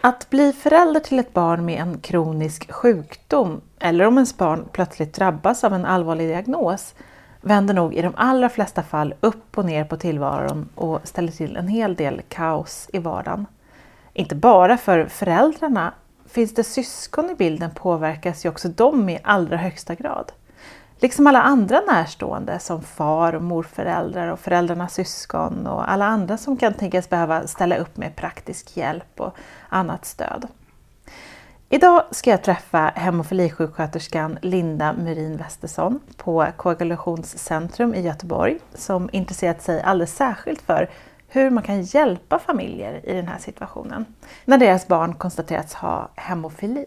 Att bli förälder till ett barn med en kronisk sjukdom eller om ens barn plötsligt drabbas av en allvarlig diagnos vänder nog i de allra flesta fall upp och ner på tillvaron och ställer till en hel del kaos i vardagen. Inte bara för föräldrarna. Finns det syskon i bilden påverkas ju också de i allra högsta grad. Liksom alla andra närstående som far och morföräldrar och föräldrarnas syskon och alla andra som kan tänkas behöva ställa upp med praktisk hjälp och annat stöd. Idag ska jag träffa hemofilisjuksköterskan Linda Murin Westesson på Koagulationscentrum i Göteborg som intresserat sig alldeles särskilt för hur man kan hjälpa familjer i den här situationen när deras barn konstaterats ha hemofili.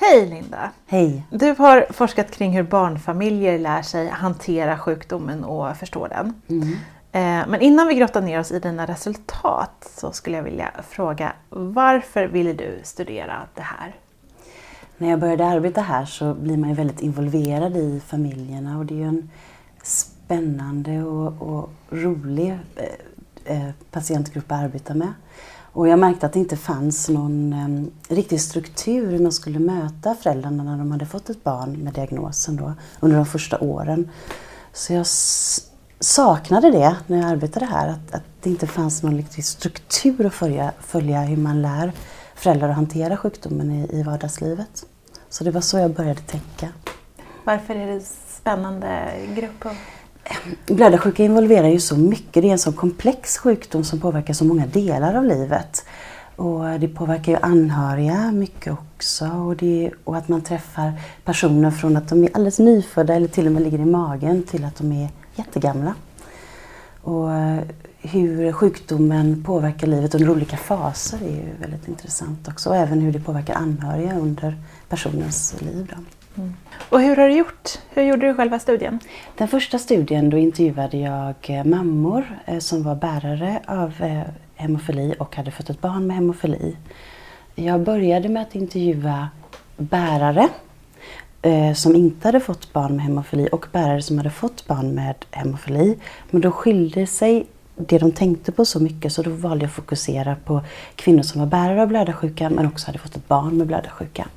Hej Linda! Hej! Du har forskat kring hur barnfamiljer lär sig hantera sjukdomen och förstå den. Mm. Eh, Men innan vi grottar ner oss i dina resultat så skulle jag vilja fråga varför ville du studera det här? När jag började arbeta här så blir man ju väldigt involverad i familjerna och det är ju en spännande och, och rolig eh, eh, patientgrupp att arbeta med. Och jag märkte att det inte fanns någon eh, riktig struktur hur man skulle möta föräldrarna när de hade fått ett barn med diagnosen då, under de första åren. Så jag saknade det när jag arbetade här, att, att det inte fanns någon riktig struktur att följa, följa hur man lär föräldrar att hantera sjukdomen i, i vardagslivet. Så det var så jag började tänka. Varför är det spännande grupp? Blödarsjuka involverar ju så mycket. Det är en så komplex sjukdom som påverkar så många delar av livet. Och det påverkar ju anhöriga mycket också. Och, det, och att man träffar personer från att de är alldeles nyfödda eller till och med ligger i magen till att de är jättegamla. Och hur sjukdomen påverkar livet under olika faser är ju väldigt intressant också. Och även hur det påverkar anhöriga under personens liv. Då. Och hur har du gjort? Hur gjorde du själva studien? Den första studien då intervjuade jag eh, mammor eh, som var bärare av eh, hemofili och hade fått ett barn med hemofili. Jag började med att intervjua bärare som inte hade fått barn med hemofili och bärare som hade fått barn med hemofili. Men då skilde sig det de tänkte på så mycket så då valde jag att fokusera på kvinnor som var bärare av blödarsjuka men också hade fått ett barn med blödarsjuka.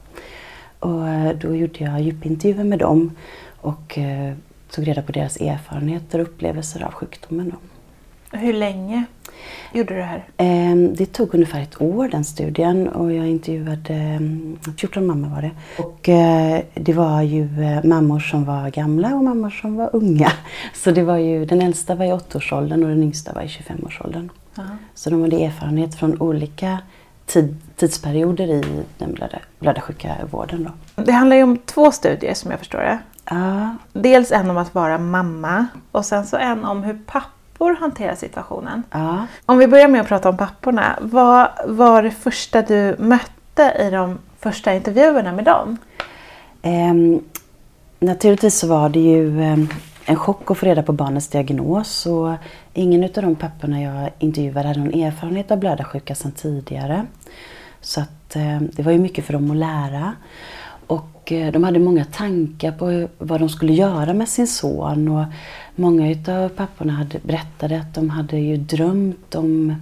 Och eh, då gjorde jag djupintervjuer med dem och eh, tog reda på deras erfarenheter och upplevelser av sjukdomen. Då. Hur länge gjorde du det här? Ehm, Det tog ungefär ett år den studien och jag intervjuade mm, 14 mammor var det. Och eh, det var ju eh, mammor som var gamla och mammor som var unga. Så det var ju, den äldsta var i 8-årsåldern och den yngsta var i 25-årsåldern. Så de hade erfarenhet från olika tid, tidsperioder i den blöda, blödarsjuka vården. Då. Det handlar ju om två studier som jag förstår det. Ja, Dels en om att vara mamma och sen så en om hur pappor hanterar situationen. ja. Om vi börjar med att prata om papporna. Vad var det första du mötte i de första intervjuerna med dem? Ehm, naturligtvis så var det ju ehm, en chock att få reda på barnets diagnos. Och ingen av de papporna jag intervjuade hade någon erfarenhet av blödarsjuka sedan tidigare. Så att, ehm, det var ju mycket för dem att lära. Och eh, de hade många tankar på vad de skulle göra med sin son. Och många utav papporna hade, berättade att de hade ju drömt om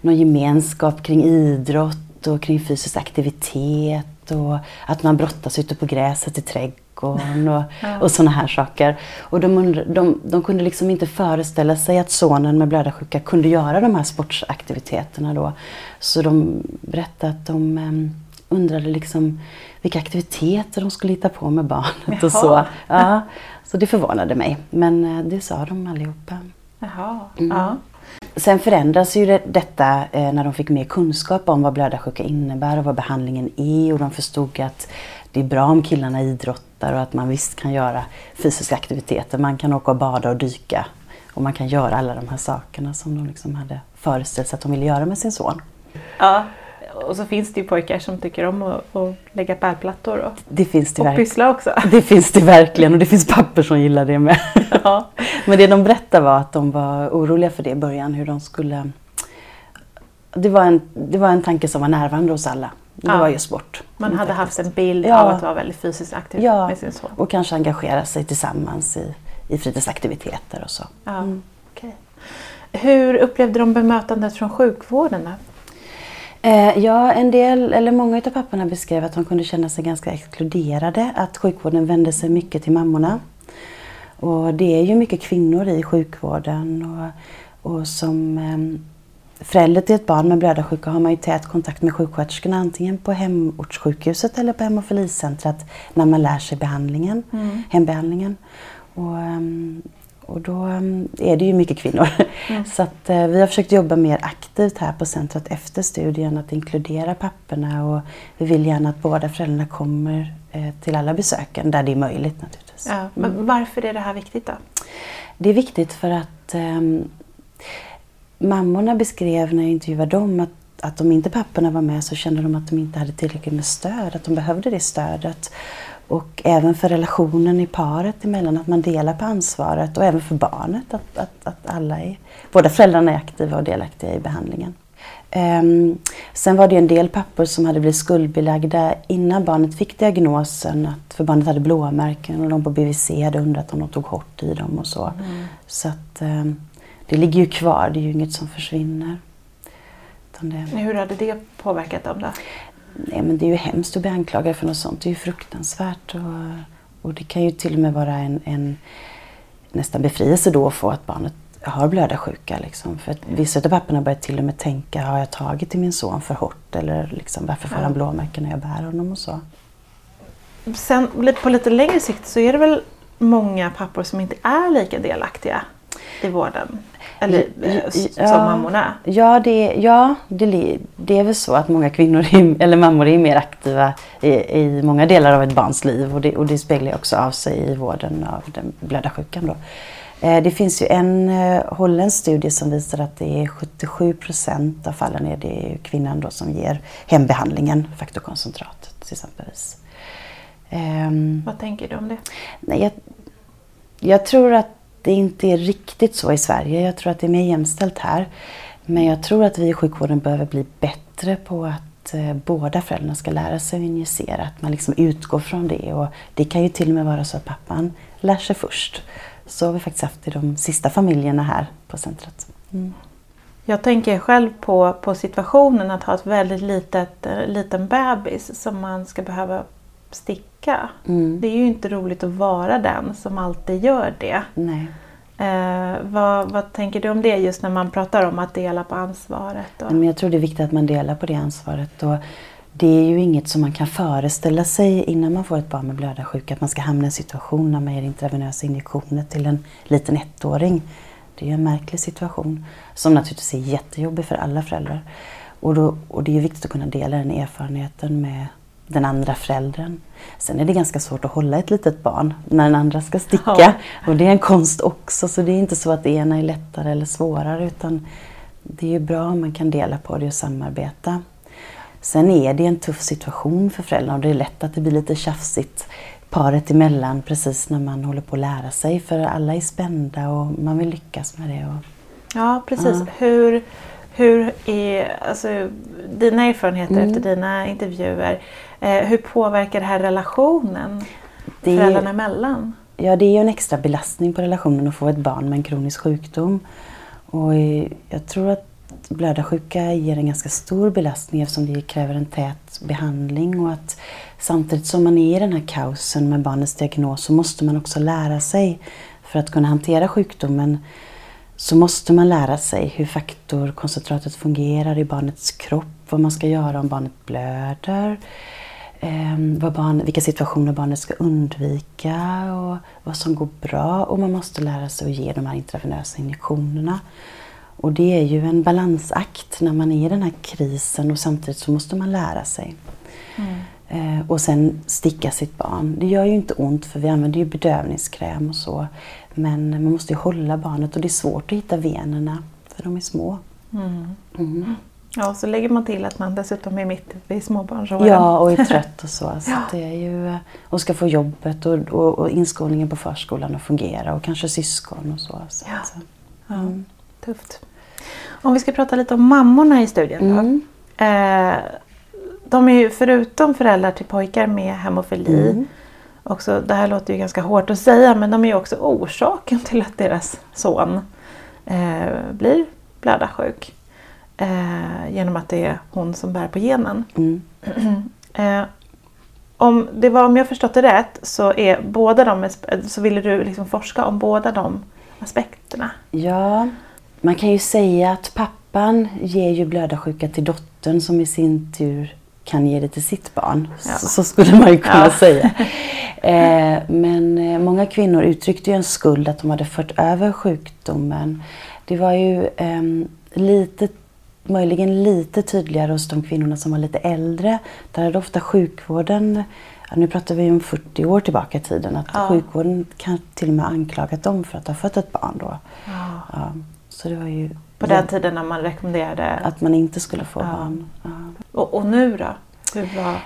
någon gemenskap kring idrott och kring fysisk aktivitet och att man brottas ute på gräset i trädgården och, och sådana här saker. Och de, de, de kunde liksom inte föreställa sig att sonen med blödarsjuka kunde göra de här sportsaktiviteterna då. Så de berättade att de em, undrade liksom vilka aktiviteter de skulle hitta på med barnet och så. Jaha. Ja, så det förvånade mig. Men eh, det sa de allihopa. Jaha. Mm. Ja. Sen förändras ju det, detta eh, när de fick mer kunskap om vad blödarsjuka innebär och vad behandlingen är och de förstod att det är bra om killarna idrottar och att man visst kan göra fysiska aktiviteter. Man kan åka och bada och dyka och man kan göra alla de här sakerna som de liksom hade föreställt sig att de ville göra med sin son. ja. Och så finns det ju pojkar som tycker om att, att lägga pärlplattor och, Det finns det, och pyssla också. det finns det verkligen och det finns papper som gillar det med. Ja. Men det de berättade var att de var oroliga för det i början, hur de skulle det var, en, det var en tanke som var närvarande hos alla. Det Ja. var ju sport. Man hade faktiskt. haft en bild Ja. av att vara väldigt fysiskt aktiv Ja, med sin son. och kanske engagera sig tillsammans i, i fritidsaktiviteter och så. Ja, Mm. okej. Hur upplevde de bemötandet från sjukvården? Då? Eh, ja, en del, eller många av papporna beskrev att de kunde känna sig ganska exkluderade. Att sjukvården vände sig mycket till mammorna. Och det är ju mycket kvinnor i sjukvården. Och, och som eh, förälder till ett barn med blödarsjuka har man ju tät kontakt med sjuksköterskorna antingen på hemortssjukhuset eller på hemofiliecentret när man lär sig behandlingen, Mm. hembehandlingen. Och, ehm, och då ehm, är det ju mycket kvinnor. Så att, eh, vi har försökt jobba mer aktivt här på centret efter studien att inkludera papporna och vi vill gärna att båda föräldrarna kommer eh, till alla besöken där det är möjligt naturligtvis. Ja, men varför är det här viktigt då? Det är viktigt för att ehm, mammorna beskrev när jag intervjuade dem att, att om inte papporna var med så kände de att de inte hade tillräckligt med stöd, att de behövde det stödet. Och även för relationen i paret emellan, att man delar på ansvaret och även för barnet, att, att, att alla är, båda föräldrarna är aktiva och delaktiga i behandlingen. Ehm, sen var det en del pappor som hade blivit skuldbelagda innan barnet fick diagnosen, att, för barnet hade blåmärken och de på BVC hade undrat om de tog hårt i dem och så. Så att ehm, det ligger ju kvar, det är ju inget som försvinner. Det, Hur hade det påverkat dem då? Nej, men det är ju hemskt att bli anklagad för något sånt, det är ju fruktansvärt. Och, och det kan ju till och med vara en, en nästan befrielse då att få att barnet har blödarsjuka. Liksom. För att vissa av papporna börjar till och med tänka, har jag tagit i min son för hårt? Eller liksom, varför får han blåmärken när jag bär honom och så? Sen på lite längre sikt så är det väl många pappor som inte är lika delaktiga i vården? Eller eh, ja, s- ja. som mammorna? Ja, det, ja det, det är väl så att många kvinnor är, eller mammor är mer aktiva i, i många delar av ett barns liv och det, och det speglar också av sig i vården av den blödarsjukan. Då. Eh, Det finns ju en eh, holländsk studie som visar att det är 77 procent av fallen är det kvinnan då som ger hembehandlingen faktorkoncentrat till exempelvis. Ehm, Vad tänker du om det? Nej, jag, jag tror att det inte är riktigt så i Sverige. Jag tror att det är mer jämställt här. Men jag tror att vi i sjukvården behöver bli bättre på att eh, båda föräldrarna ska lära sig att injicera. Att man liksom utgår från det. Och det kan ju till och med vara så att pappan lär sig först. Så har vi faktiskt haft i de sista familjerna här på centret. Mm. Jag tänker själv på, på situationen att ha ett väldigt litet, eh, liten bebis som man ska behöva sticka. Mm. Det är ju inte roligt att vara den som alltid gör det. Nej. Eh, vad, vad tänker du om det just när man pratar om att dela på ansvaret? Och... Men jag tror det är viktigt att man delar på det ansvaret. Och det är ju inget som man kan föreställa sig innan man får ett barn med blödarsjuka. Att man ska hamna i en situation när man ger intravenösa injektioner till en liten ettåring. Det är ju en märklig situation som naturligtvis är jättejobbig för alla föräldrar. Och, då, och det är viktigt att kunna dela den erfarenheten med den andra föräldern. Sen är det ganska svårt att hålla ett litet barn när den andra ska sticka. Ja. Och det är en konst också, så det är inte så att det ena är lättare eller svårare. Utan det är ju bra om man kan dela på det och samarbeta. Sen är det en tuff situation för föräldrarna och det är lätt att det blir lite tjafsigt paret emellan precis när man håller på att lära sig. För alla är spända och man vill lyckas med det. Och, Ja, precis. Ja. Hur, hur är alltså, dina erfarenheter Mm. efter dina intervjuer? Eh, hur påverkar det här relationen Det föräldrarna emellan? Ja, det är ju en extra belastning på relationen att få ett barn med en kronisk sjukdom. Och eh, jag tror att blödarsjuka ger en ganska stor belastning eftersom det kräver en tät behandling och att samtidigt som man är i den här kaosen med barnets diagnos så måste man också lära sig för att kunna hantera sjukdomen så måste man lära sig hur faktorkoncentratet fungerar i barnets kropp, vad man ska göra om barnet blöder, vad barn, vilka situationer barnet ska undvika och vad som går bra. Och man måste lära sig att ge de här intravenösa injektionerna. Och det är ju en balansakt när man är i den här krisen och samtidigt så måste man lära sig. Eh, och sen sticka sitt barn. Det gör ju inte ont för vi använder ju bedövningskräm och så. Men man måste ju hålla barnet och det är svårt att hitta venerna för de är små. Mm. Mm. Ja, så lägger man till att man dessutom är mitt i småbarnsåren. Ja, och är trött och så. så Ja. det är ju, och ska få jobbet och, och, och inskolningen på förskolan att fungera och kanske syskon och så. så Ja. att, Ja, Mm. Tufft. Om vi ska prata lite om mammorna i studien då. Mm. Eh, de är ju förutom föräldrar till pojkar med hemofili, Mm. också, det här låter ju ganska hårt att säga, men de är ju också orsaken till att deras son eh, blir blödarsjuk. Eh, genom att det är hon som bär på genen. Mm. Eh, om, det var, om jag förstått det rätt så, är båda de, så ville du liksom forska om båda de aspekterna. Ja, man kan ju säga att pappan ger ju blödarsjuka till dottern som i sin tur kan ge det till sitt barn. Ja. Så, så skulle man ju kunna Ja. säga. Eh, men eh, många kvinnor uttryckte ju en skuld att de hade fört över sjukdomen. Det var ju ehm, lite, möjligen lite tydligare hos de kvinnorna som var lite äldre. Där hade ofta sjukvården, nu pratar vi om 40 år tillbaka i tiden, att Ja. sjukvården kan till och med anklagat dem för att ha fött ett barn då. Ja. Ja, så det var ju På den tiden när man rekommenderade. att man inte skulle få barn. Och, och nu då? Hur var...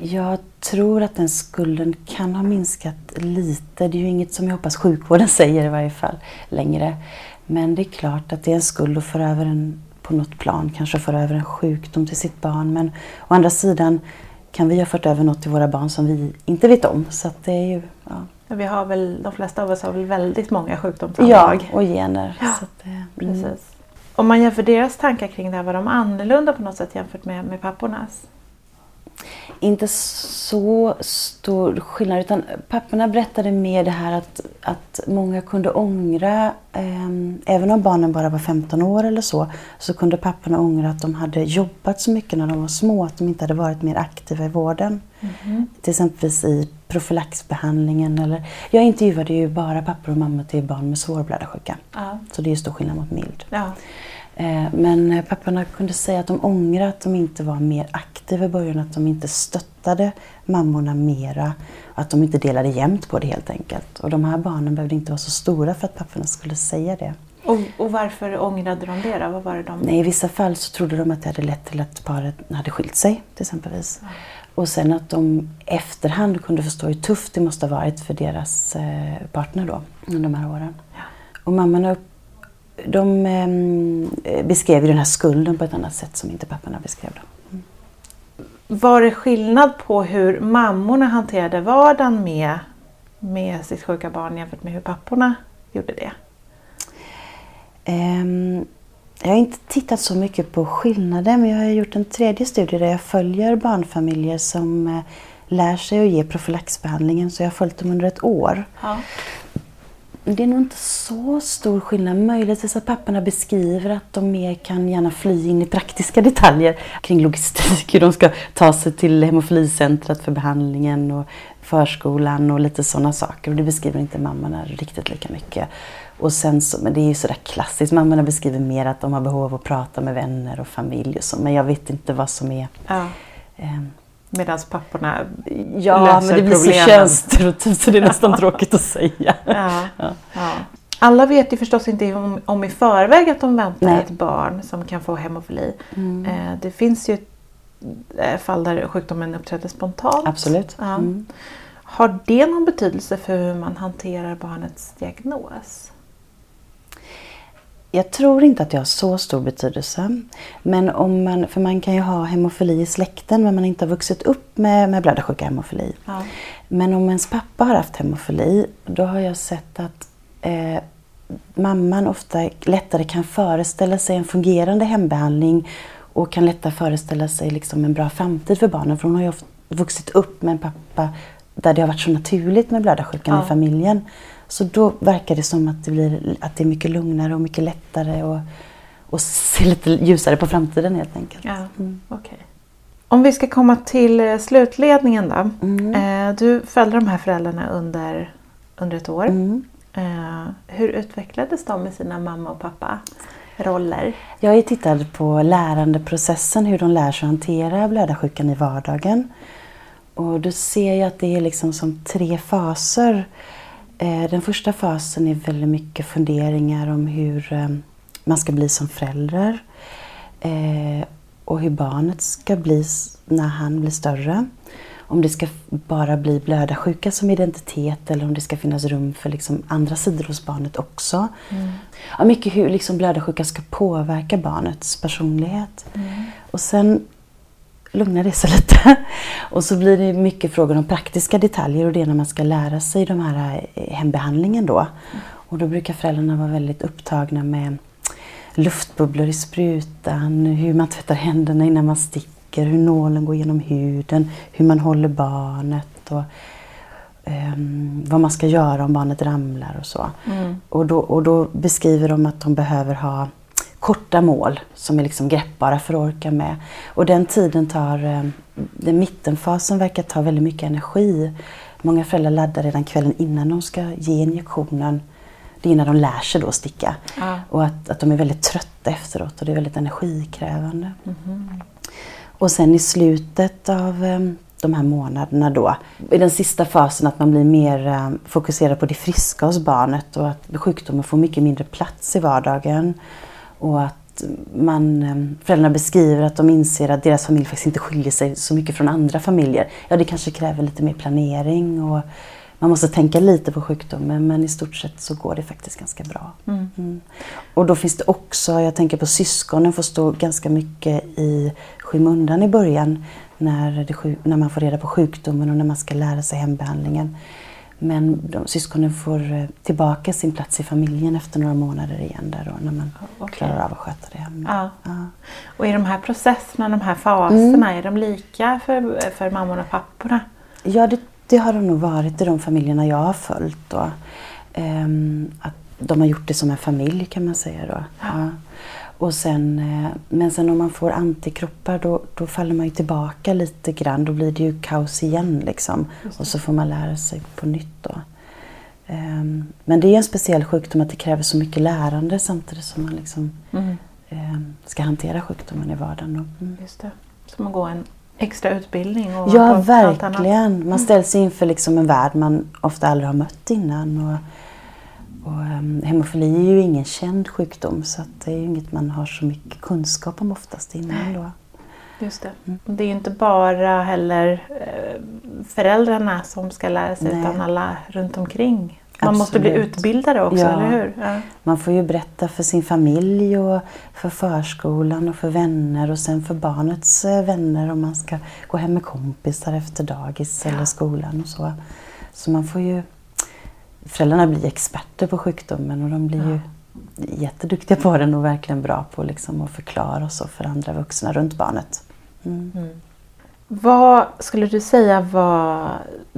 Jag tror att den skulden kan ha minskat lite. Det är ju inget som jag hoppas sjukvården säger i varje fall längre. Men det är klart att det är en skuld att föra över en, på något plan, kanske föra över en sjukdom till sitt barn. Men å andra sidan kan vi ha fört över något till våra barn som vi inte vet om. Så det är ju, ja. Vi har väl, de flesta av oss har väl väldigt många ja, sjukdomsanlag. och gener. Ja, det- mm. Precis. Om man jämför deras tankar kring det här, var de annorlunda på något sätt jämfört med, med pappornas? Inte så stor skillnad utan papporna berättade mer det här att, att många kunde ångra, ehm, även om barnen bara var 15 år eller så, så kunde papporna ångra att de hade jobbat så mycket när de var små, att de inte hade varit mer aktiva i vården. Till exempel i profylaxbehandlingen eller, jag intervjuade ju bara pappor och mammor till barn med svår blödarsjuka. Ja. Så det är ju stor skillnad mot mild. ja. Eh, Men eh, papporna kunde säga att de ångrar att de inte var mer aktiva i början, att de inte stöttade mammorna mera, att de inte delade jämnt på det helt enkelt. Och de här barnen behövde inte vara så stora för att papporna skulle säga det. Och, och varför ångrade de det då? Vad var det de... Nej, I vissa fall så trodde de att det hade lett till att paret hade skilt sig, till exempelvis. Och sen att de efterhand kunde förstå hur tufft det måste ha varit för deras eh, partner då, under de här åren. Ja. Och mammorna upp- de ehm, beskrev ju den här skulden på ett annat sätt som inte papporna beskrev. Då. Var det skillnad på hur mammorna hanterade vardagen med, med sitt sjuka barn jämfört med hur papporna gjorde det? Ehm, jag har inte tittat så mycket på skillnader men jag har gjort en tredje studie där jag följer barnfamiljer som eh, lär sig att ge profylaxbehandlingen så jag har följt dem under ett år. Ja. Det är nog inte så stor skillnad. Möjligtvis att papporna beskriver att de mer kan gärna fly in i praktiska detaljer kring logistik, hur de ska ta sig till hemofilicentret för behandlingen och förskolan och lite sådana saker. Och det beskriver inte mammorna riktigt lika mycket. Och sen så, men det är ju sådär klassiskt, mammorna beskriver mer att de har behov av att prata med vänner och familj och så, men jag vet inte vad som är... Ja. Medan papporna ja, löser men det blir så könsstereotypt så det är nästan tråkigt att säga. Ja. Ja. Ja. Alla vet ju förstås inte om, om i förväg att de väntar Nej. ett barn som kan få hemofili. Mm. Eh, det finns ju eh, fall där sjukdomen uppträder spontant. Absolut. Mm. Har det någon betydelse för hur man hanterar barnets diagnos? Jag tror inte att det har så stor betydelse. Men om man, för man kan ju ha hemofili i släkten men man inte har vuxit upp med, med blödarsjuka hemofili. Ja. Men om ens pappa har haft hemofili, då har jag sett att eh, mamman ofta lättare kan föreställa sig en fungerande hembehandling och kan lättare föreställa sig liksom en bra framtid för barnen. För hon har ju vuxit upp med en pappa där det har varit så naturligt med blödarsjukan Ja. i familjen. Så då verkar det som att det, blir, att det är mycket lugnare och mycket lättare och, och se lite ljusare på framtiden helt enkelt. Ja, Mm. okej. Om vi ska komma till eh, slutledningen då. Mm. Eh, du följde de här föräldrarna under, under ett år. Mm. Eh, hur utvecklades de med sina mamma och pappa roller? Jag har tittat på lärandeprocessen, hur de lär sig att hantera blödarsjukan i vardagen. Och då ser jag att det är liksom som tre faser. Eh, Den första fasen är väldigt mycket funderingar om hur eh, man ska bli som förälder. eh, Och hur barnet ska bli när han blir större. om det ska bara bli blödarsjuka som identitet eller om det ska finnas rum för liksom andra sidor hos barnet också. Mm. Ja, mycket hur liksom blödarsjuka ska påverka barnets personlighet. Mm. Och sen lugnar det sig lite. Och så blir det mycket frågor om praktiska detaljer och det är när man ska lära sig de här eh, hembehandlingen då. Och då brukar föräldrarna vara väldigt upptagna med luftbubblor i sprutan, hur man tvättar händerna innan man sticker, hur nålen går genom huden, hur man håller barnet och um, vad man ska göra om barnet ramlar och så. Mm. Och, då, och då beskriver de att de behöver ha korta mål som är liksom greppbara för att orka med. Och den tiden tar, um, den mittenfasen verkar ta väldigt mycket energi. Många föräldrar laddar redan kvällen innan de ska ge injektionen det är när de lär sig då sticka. Ja. Och att, att de är väldigt trötta efteråt och det är väldigt energikrävande. Mm. Och sen i slutet av um, de här månaderna då, i den sista fasen att man blir mer um, fokuserad på det friska hos barnet och att sjukdomen får mycket mindre plats i vardagen. Och att man, um, föräldrarna beskriver att de inser att deras familj faktiskt inte skiljer sig så mycket från andra familjer. Ja, det kanske kräver lite mer planering och man måste tänka lite på sjukdomen men i stort sett så går det faktiskt ganska bra. Mm. Mm. Och då finns det också, jag tänker på syskonen får stå ganska mycket i skymundan i början när, det, när man får reda på sjukdomen och när man ska lära sig hembehandlingen. Men de, syskonen får eh, tillbaka sin plats i familjen efter några månader igen där då, när man okay. klarar av att sköta det hemma. Ja. Ja. Och i de här processerna, de här faserna, mm. är de lika för, för mammorna och papporna? Ja, det det har de nog varit i de familjerna jag har följt. Då. Um, att de har gjort det som en familj kan man säga. Då. Ja. Och sen, eh, men sen om man får antikroppar då, då faller man ju tillbaka lite grann. Då blir det ju kaos igen liksom. Och så får man lära sig på nytt. Då. Um, men det är en speciell sjukdom att det kräver så mycket lärande samtidigt som man liksom, mm. um, ska hantera sjukdomen i vardagen. Mm. Just det. Som att gå en extra utbildning? Och ja, verkligen. Man mm. ställs inför liksom en värld man ofta aldrig har mött innan. Och, och um, hemofili är ju ingen känd sjukdom så det är ju inget man har så mycket kunskap om oftast innan. Då. Just det. Mm. Det är ju inte bara heller eh, föräldrarna som ska lära sig Nej. utan alla runt omkring. Man Absolut. måste bli utbildade också, ja. eller hur? Ja. Man får ju berätta för sin familj och för förskolan och för vänner och sen för barnets eh, vänner om man ska gå hem med kompisar efter dagis ja. eller skolan och så. Så man får ju... Föräldrarna blir experter på sjukdomen och de blir ju jätteduktiga på den och verkligen bra på liksom att förklara och så för andra vuxna runt barnet. Mm. Mm. Vad skulle du säga var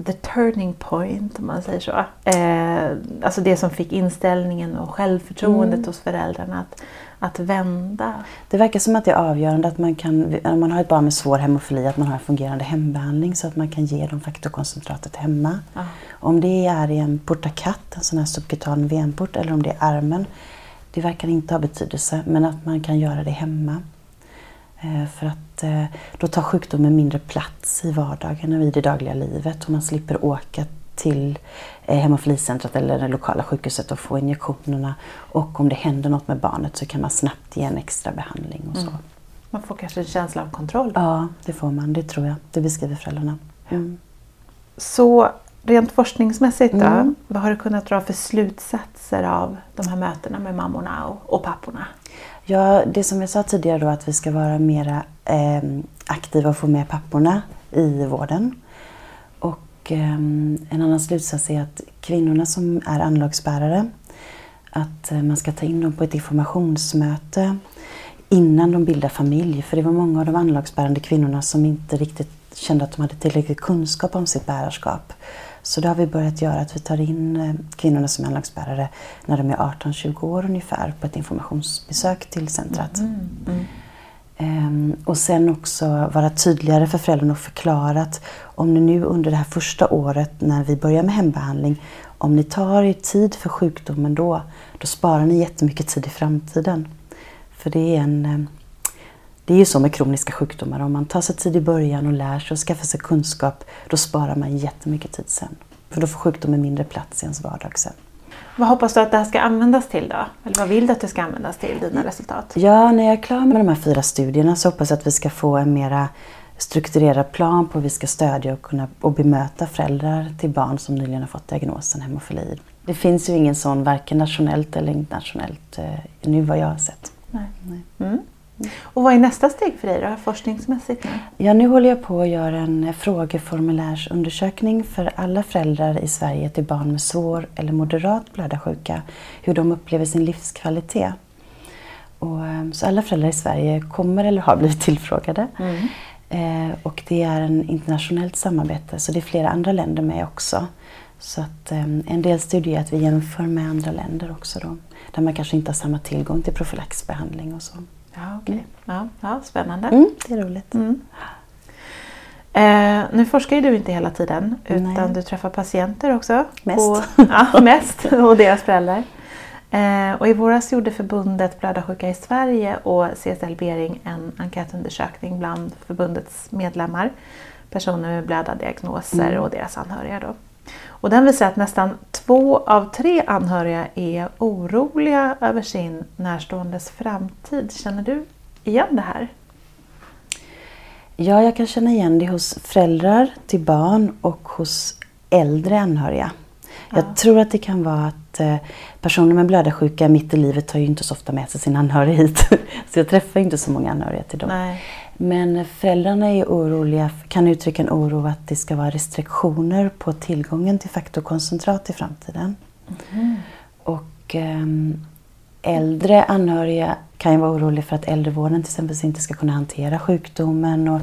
the turning point om man säger så? Eh, alltså det som fick inställningen och självförtroendet mm. hos föräldrarna att, att vända? Det verkar som att det är avgörande att man kan, om man har ett barn med svår hemofili, att man har en fungerande hembehandling så att man kan ge dem faktorkoncentratet hemma. Ah. Om det är i en portakat, en sån här subkutan venport, eller om det är armen, det verkar inte ha betydelse, men att man kan göra det hemma. Eh, för att eh, då tar sjukdomen mindre plats i vardagen och i det dagliga livet och man slipper åka till eh, hemofilicentret eller det lokala sjukhuset och få injektionerna. Och om det händer något med barnet så kan man snabbt ge en extra behandling och så. Mm. Man får kanske en känsla av kontroll? Ja, det får man. Det tror jag. Det beskriver föräldrarna. Mm. Så rent forskningsmässigt då, mm. vad har du kunnat dra för slutsatser av de här mötena med mammorna och, och papporna? Ja, det som jag sa tidigare då att vi ska vara mera eh, aktiva och få med papporna i vården. Ehm, en annan slutsats är att kvinnorna som är anlagsbärare, att eh, man ska ta in dem på ett informationsmöte innan de bildar familj. För det var många av de anlagsbärande kvinnorna som inte riktigt kände att de hade tillräcklig kunskap om sitt bärarskap. Så det har vi börjat göra, att vi tar in eh, kvinnorna som anlagsbärare när de är 18-20 år ungefär på ett informationsbesök till centret. Mm, mm. mm. Ehm, och sen också vara tydligare för föräldrarna och förklara att om ni nu under det här första året när vi börjar med hembehandling, om ni tar er tid för sjukdomen då, då sparar ni jättemycket tid i framtiden. För det är en ehm, det är ju så med kroniska sjukdomar, om man tar sig tid i början och lär sig och skaffar sig kunskap, då sparar man jättemycket tid sen. För då får sjukdomen mindre plats i ens vardag sen. Vad hoppas du att det här ska användas till då? Eller vad vill du att det ska användas till, dina resultat? Ja, när jag är klar med de här fyra studierna så hoppas jag att vi ska få en mera strukturerad plan på hur vi ska stödja och, kunna, och bemöta föräldrar till barn som nyligen har fått diagnosen hemofili. Det finns ju ingen sån, varken nationellt eller internationellt, eh, nu vad jag har sett. Nej. Nej. Mm. Och vad är nästa steg för dig då, forskningsmässigt? Nu? Ja, nu håller jag på att göra en frågeformulärsundersökning för alla föräldrar i Sverige till barn med svår eller moderat blödarsjuka, hur de upplever sin livskvalitet. Och, eh, så alla föräldrar i Sverige kommer eller har blivit tillfrågade. Mm. Eh, och det är en internationellt samarbete så det är flera andra länder med också. Så att, eh, en del studier är att vi jämför med andra länder också då, där man kanske inte har samma tillgång till profylaxbehandling och så. Ja, okay. Mm. ja, ja, spännande. Mm, det är roligt. Mm. Eh, nu forskar ju du inte hela tiden utan Nej. du träffar patienter också. Mest. Och, ja, mest och deras föräldrar. Eh, och I våras gjorde förbundet Blödarsjuka i Sverige och CSL Bering en enkätundersökning bland förbundets medlemmar, personer med blödardiagnoser mm. och deras anhöriga. Då. Och den visar att nästan två av tre anhöriga är oroliga över sin närståendes framtid. Känner du igen det här? Ja, jag kan känna igen det hos föräldrar till barn och hos äldre anhöriga. Ja. Jag tror att det kan vara att eh, personer med blödarsjuka mitt i livet tar ju inte så ofta med sig sin anhörig hit. Så jag träffar inte så många anhöriga till dem. Nej. Men föräldrarna är oroliga, kan uttrycka en oro att det ska vara restriktioner på tillgången till faktorkoncentrat i framtiden. Mm. Och um, äldre anhöriga kan ju vara oroliga för att äldrevården till exempel inte ska kunna hantera sjukdomen. Och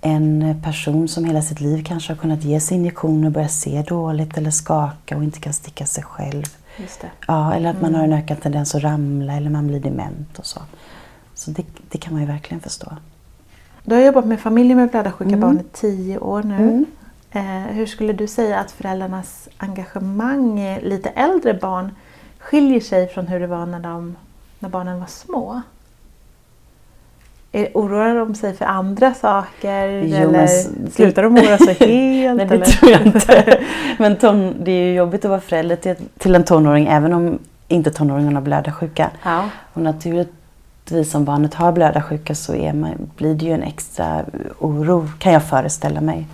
en person som hela sitt liv kanske har kunnat ge sig injektioner och börja se dåligt eller skaka och inte kan sticka sig själv. Ja, eller att man mm. har en ökad tendens att ramla eller man blir dement och så. Så det, det kan man ju verkligen förstå. Du har jobbat med familjer med blödarsjuka mm. barn i tio år nu. Mm. Eh, hur skulle du säga att föräldrarnas engagemang i lite äldre barn skiljer sig från hur det var när, de, när barnen var små? Är, oroar de sig för andra saker jo, eller men, slutar de oroa sig helt? Nej, det eller? tror jag inte. Men ton, det är ju jobbigt att vara förälder till, till en tonåring även om inte tonåringarna har blödarsjuka. Ja. Och naturligt givetvis om barnet har blödarsjuka så är man, blir det ju en extra oro kan jag föreställa mig.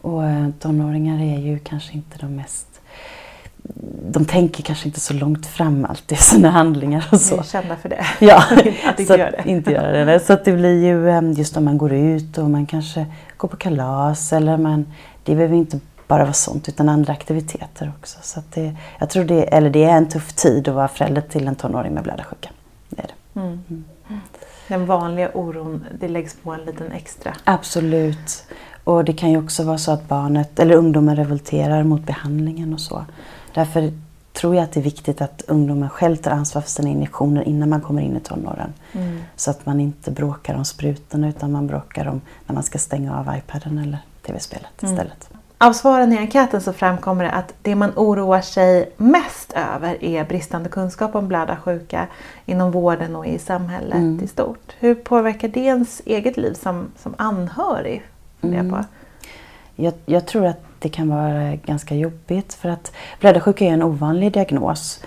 Och eh, tonåringar är ju kanske inte de mest de tänker kanske inte så långt fram alltid i sina handlingar och så. Kända för det. Ja, att inte göra det. inte göra det. Så att det blir ju eh, just om man går ut och man kanske går på kalas eller man, det behöver inte bara vara sånt utan andra aktiviteter också. Så det, jag tror det, eller det är en tuff tid att vara förälder till en tonåring med blödarsjuka. Mm. Mm. Den vanliga oron, det läggs på en liten extra. Absolut. Och det kan ju också vara så att barnet eller ungdomen revolterar mot behandlingen och så. Därför tror jag att det är viktigt att ungdomen själv tar ansvar för sina injektioner innan man kommer in i tonåren. Mm. Så att man inte bråkar om sprutorna utan man bråkar om när man ska stänga av iPaden eller tv-spelet mm. Av svaren i enkäten så framkommer det att det man oroar sig mest över är bristande kunskap om blödarsjuka inom vården och i samhället mm. i stort. Hur påverkar det ens eget liv som, som anhörig? Mm. På? Jag, jag, tror att det kan vara ganska jobbigt för att blödarsjuka är en ovanlig diagnos.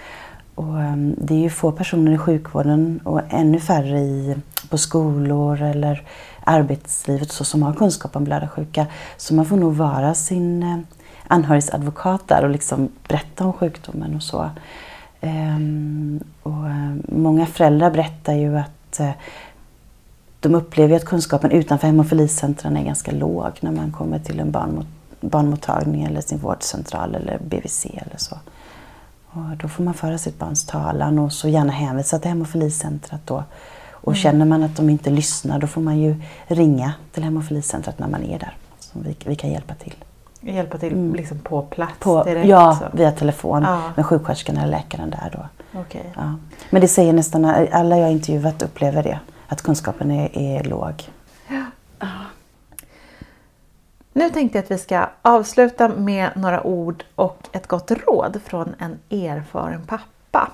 Och, um, det är ju få personer i sjukvården och ännu färre i, på skolor eller arbetslivet så som har kunskap om blödarsjuka. Så man får nog vara sin eh, anhörigs advokat där och liksom berätta om sjukdomen och så. Ehm, och eh, många föräldrar berättar ju att eh, de upplever att kunskapen utanför hemofilicentren är ganska låg när man kommer till en barnmot barnmottagning eller sin vårdcentral eller BVC eller så. Och då får man föra sitt barns talan och så gärna hänvisa till hemofilicentret då och mm. känner man att de inte lyssnar då får man ju ringa till hemofilicentret när man är där. Så vi, vi kan hjälpa till. Hjälpa till mm. liksom på plats på, direkt? Ja, så. via telefon ja. med sjuksköterskan eller läkaren där då. Okay. Ja. Men det säger nästan alla jag intervjuat upplever det, att kunskapen är, är låg. Ja. Nu tänkte jag att vi ska avsluta med några ord och ett gott råd från en erfaren pappa.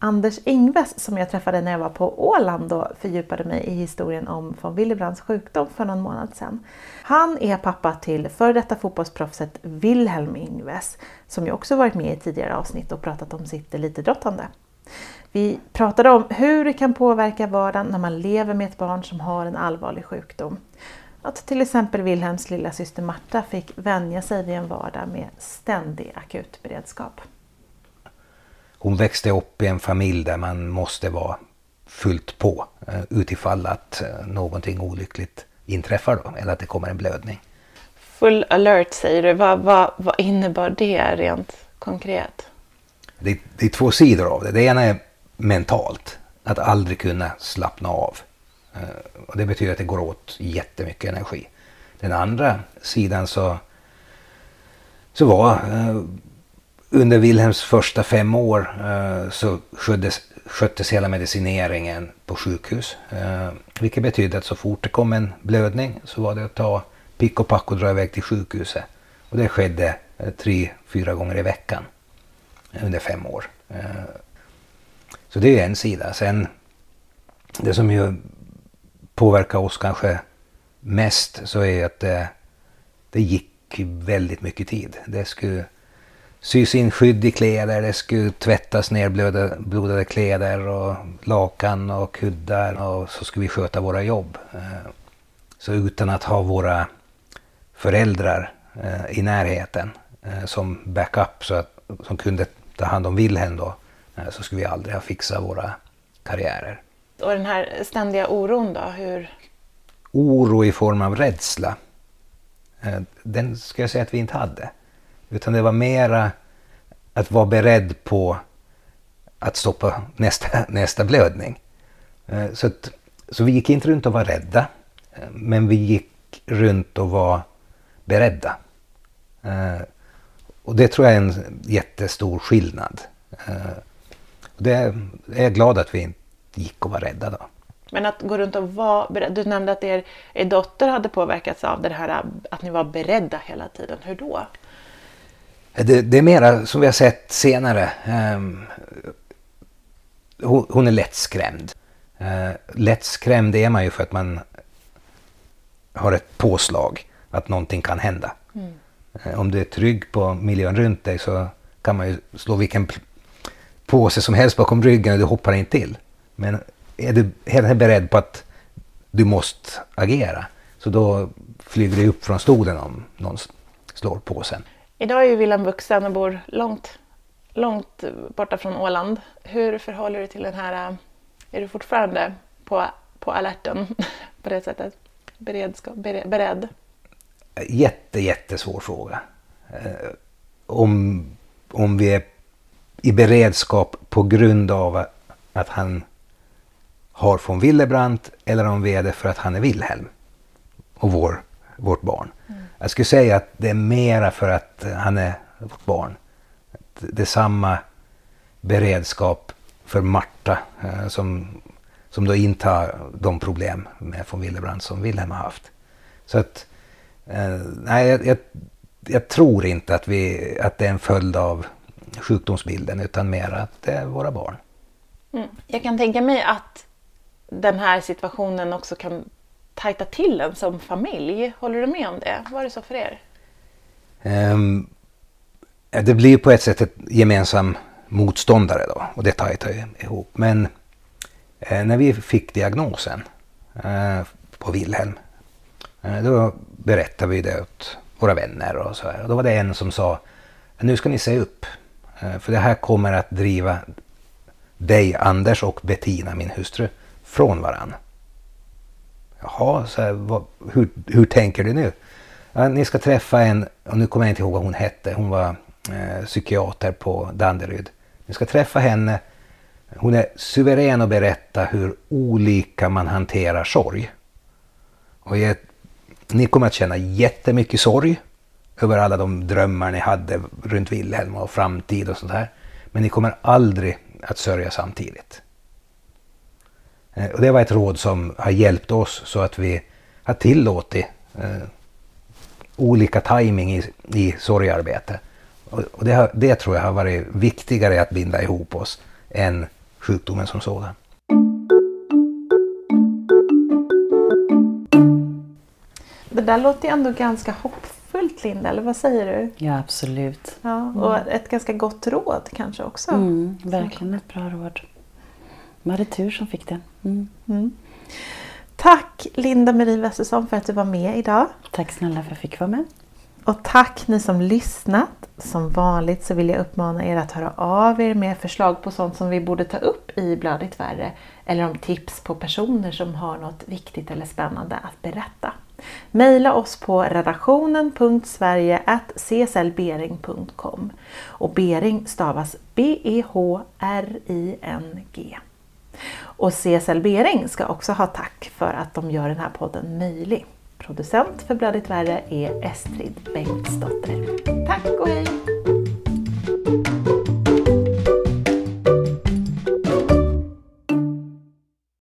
Anders Ingves som jag träffade när jag var på Åland och fördjupade mig i historien om von Willebrands sjukdom för någon månad sedan. Han är pappa till före detta fotbollsproffset Wilhelm Ingves som ju också varit med i tidigare avsnitt och pratat om sitt elitidrottande. Vi pratade om hur det kan påverka vardagen när man lever med ett barn som har en allvarlig sjukdom. att till exempel Wilhelms lilla syster Marta fick vänja sig vid en vardag med ständig akutberedskap. Hon växte upp i en familj där man måste vara fullt på eh, utifall att eh, någonting olyckligt inträffar då, eller att det kommer en blödning. Full alert säger du. Vad, vad, vad innebar det rent konkret? Det, det är två sidor av det. Det ena är mentalt, att aldrig kunna slappna av. Eh, och det betyder att det går åt jättemycket energi. Den andra sidan så, så var under Wilhelms första fem år eh, så sköttes, sköttes hela medicineringen på sjukhus. Eh, vilket betydde att så fort det kom en blödning så var det att ta pick och pack och dra iväg till sjukhuset. Och det skedde eh, tre, fyra gånger i veckan under fem år. Så det är en sida. Sen det som ju påverkar oss kanske mest så är att det, det gick väldigt mycket tid. Det skulle sys in skydd i kläder, det skulle tvättas ner blöda, blodade kläder och lakan och kuddar och så skulle vi sköta våra jobb. Eh, så utan att ha våra föräldrar eh, i närheten eh, som backup så att, som kunde ta hand om Wilhelm då så skulle vi aldrig ha fixat våra karriärer. Och den här ständiga oron då? Hur... Oro i form av rädsla. Den ska jag säga att vi inte hade. Utan det var mera att vara beredd på att stoppa nästa, nästa blödning. Eh, så, att, så vi gick inte runt och var rädda. Men vi gick runt och var beredda. Eh, och det tror jag är en jättestor skillnad. Eh, det är jag glad att vi inte gick och var rädda då. Men att gå runt och vara beredd. Du nämnde att er, er dotter hade påverkats av det här att ni var beredda hela tiden. Hur då? Det, det är mera som vi har sett senare. Um, hon, hon, är lättskrämd. Uh, lättskrämd är man ju för att man har ett påslag att någonting kan hända. Mm. Uh, om du är trygg på miljön runt dig så kan man ju slå vilken påse som helst bakom ryggen och du hoppar in till. Men är du helt beredd på att du måste agera så då flyger du upp från stolen om någon slår på sen. Idag är ju Wilhelm vuxen och bor långt, långt borta från Åland. Hur förhåller du till den här, är du fortfarande på, på alerten på det sättet? Beredskap, beredd? Jätte, jättesvår fråga. Eh, om, om vi är i beredskap på grund av att han har von Willebrandt eller om vi är det för att han är Wilhelm och vår, vårt barn. Mm. Jag skulle säga att det är mera för att han är vårt barn. Det är samma beredskap för Marta eh, som, som då inte har de problem med von Willebrand som Wilhelm har haft. Så att, eh, nej, jag, jag, jag, tror inte att, vi, att det är en följd av sjukdomsbilden utan mer att det är våra barn. Mm. Jag kan tänka mig att den här situationen också kan tajta till en som familj. Håller du med om det? Var det så för er? Um, det blir på ett sätt ett gemensam motståndare då och det tajtar ju ihop. Men eh, när vi fick diagnosen eh, på Wilhelm eh, då berättade vi det åt våra vänner och så här. Och då var det en som sa nu ska ni se upp eh, för det här kommer att driva dig Anders och Bettina min hustru från varann. Jaha, så här, vad, hur, hur tänker du nu? Ja, ni ska träffa en, och nu kommer jag inte ihåg vad hon hette, hon var eh, psykiater på Danderyd. Ni ska träffa henne. Hon är suverän att berätta hur olika man hanterar sorg. Och jag, ni kommer att känna jättemycket sorg över alla de drömmar ni hade runt Wilhelm och framtid och sånt här. Men ni kommer aldrig att sörja samtidigt. Eh, och det var ett råd som har hjälpt oss så att vi har tillåtit eh, olika timing i, i sorgarbete. Och, och det, har, det tror jag har varit viktigare att binda ihop oss än sjukdomen som sådan. Det där låter ju ändå ganska hoppfullt Linda, eller vad säger du? Ja absolut. Ja, och mm. ett ganska gott råd kanske också. Mm, verkligen ett bra råd. Man hade tur som fick den. Mm. Mm. Tack Linda Marie Westersson för att du var med idag. Tack snälla för att jag fick vara med. Och tack ni som lyssnat. Som vanligt så vill jag uppmana er att höra av er med förslag på sånt som vi borde ta upp i Blödigt värre. Eller om tips på personer som har något viktigt eller spännande att berätta. Maila oss på redaktionen.sverige.cslbering.com och Bering stavas B-E-H-R-I-N-G. Och CSL Bering ska också ha tack för att de gör den här podden möjlig. Producent för Blödigt Värre är Estrid Bengtsdotter. Tack och hej!